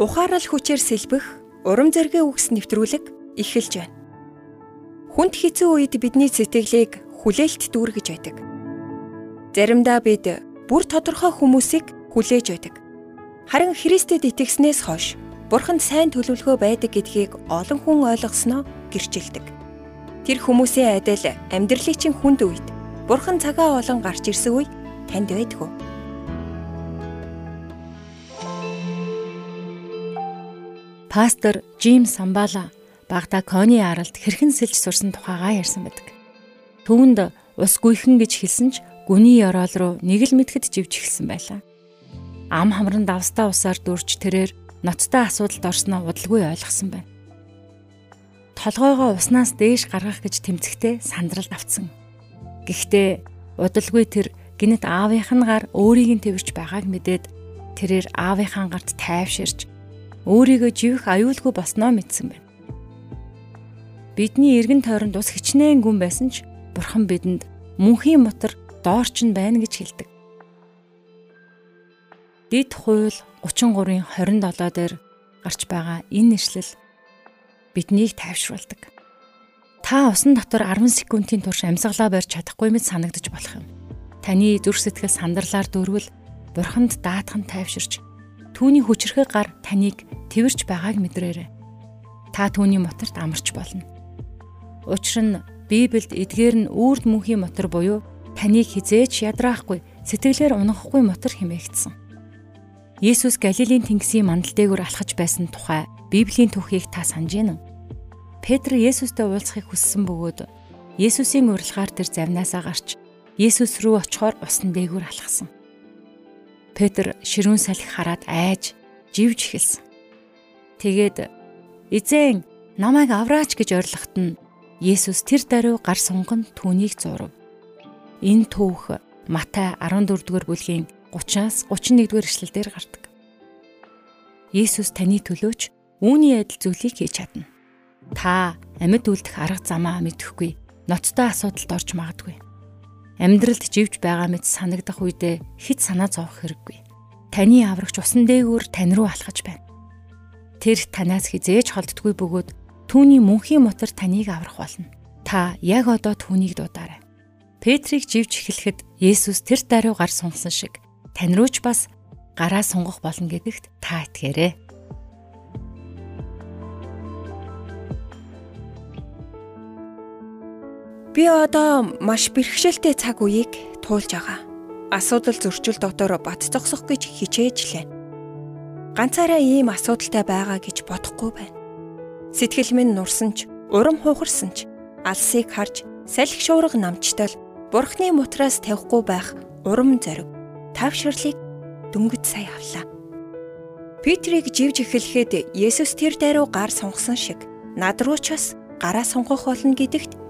ухаарал хүчээр сэлбэх урам зоригийн үгс нэвтрүүлэг эхэлж байна. Хүнд хэцүү үед бидний сэтгэлийг хүлээлт дүүргэж байдаг. Заримдаа бид бүр тодорхой хүмүүсийг хүлээж байдаг. Харин Христэд итгэснээс хойш Бурханд сайн төлөвлөгөө байдаг гэдгийг олон хүн ойлгосноо гэрчилдэг. Тэр хүмүүсийн адил амьдралын чинь хүнд үед Бурхан цагаа олон гарч ирсэн үе танд байдгүй. Пастор Жим Самбала багада Кони аралд хэрхэн сэлж сурсан тухайгаа ярьсан байдаг. Түүнд ус гүйхэн гэж хэлсэн ч гүний ёроол руу нэг л мэтгэд живж эхэлсэн байлаа. Ам хамран давстаа усаар дүрж тэрээр ноцтой асуудалд орсноо удалгүй ойлгосон байна. Толгойгоо уснаас дээш гаргах гэж тэмцэхдээ сандралд автсан. Гэхдээ удалгүй тэр гинэт аавынх нь гар өөрийг нь тэрвэрч байгааг мэдээд тэрээр аавынхаа гарт тайвширч өөрийгөө живэх аюулгүй болсноо мэдсэн байна. Бидний эргэн тойронд ус хичнээн гүн байсан ч бурхан бидэнд мөнхийн мотор доорч нь байна гэж хэлдэг. Дэд хууль 33-ын 27 дээр гарч байгаа энэ нэшлэл биднийг тайвшруулдаг. Та усан дотор 10 секундын турш амьсгалаа барьж чадахгүй мэт санагдаж болох юм. Таны зүрх сэтгэл сандарлаар дөрвөл бурханд даатхан тайвширч түүний хүчрхэг гар таныг тэрвэрч байгааг мэдрээрэй. Та түүний моторт амарч болно. Учир нь Библиэд эдгээр нь үрд мөнхийн мотор буюу таныг хизээч ядраахгүй, сэтгэлээр унахгүй мотор хэмээгдсэн. Есүс Галилийн тэнгисийн мандал дээгүүр алхаж байсан тухай Библийн түүхийг та санаж байна уу? Петр Есүстэй уулзахыг хүссэн бөгөөд Есүсийн урилгаар тэр завнаасаа гарч Есүс рүү очихоор усан дээгүүр алхсан. Петр ширүүн салхи хараад айж живж эхэлсэн. Тэгээд "Эзэн, намайг авраач" гэж орилгоход нь Есүс тэр даруй гар сунган түүнийг зурв. Энэ түүх Матай 14-р бүлгийн 30-аас 31-р эшлэлдэр гардаг. Есүс таны төлөөч үүний адил зүйлийг хийж чадна. Та амьд үлдэх арга замаа мэдэхгүй, ноцтой асуудалд орж магадгүй амьдралд живж байгаа мэт санагдах үедээ хит санаа зовох хэрэггүй. Таны аврагч усан дээгүүр тань руу алхаж байна. Тэр танаас хизээж холддгүй бөгөөд түүний мөнхийн мотор таныг аврах болно. Та яг одоо түүнийг дуудаарай. Петрийг живж эхлэхэд Есүс тэр даруй гар сунсан шиг тань руу ч бас гараа сунгах болно гэдэгт та итгээрэй. Би одоо маш бэрхшээлтэй цаг үеийг туулж байгаа. Асуудал зөрчил дотор бат зогсох гэж хичээж лээ. Ганцаараа ийм асуудалтай байгаа гэж бодохгүй байна. Сэтгэл минь нурсан ч, урам хуухарсан ч, алсыг харж, салхи шуурга намчтал Бурхны мутраас тавихгүй байх урам зориг, тавширлыг дөнгөж сая авлаа. Петрийг живж эхлэхэд Есүс тэр даруй гар сунгасан шиг над руу ч бас гараа сунгах болно гэдэгт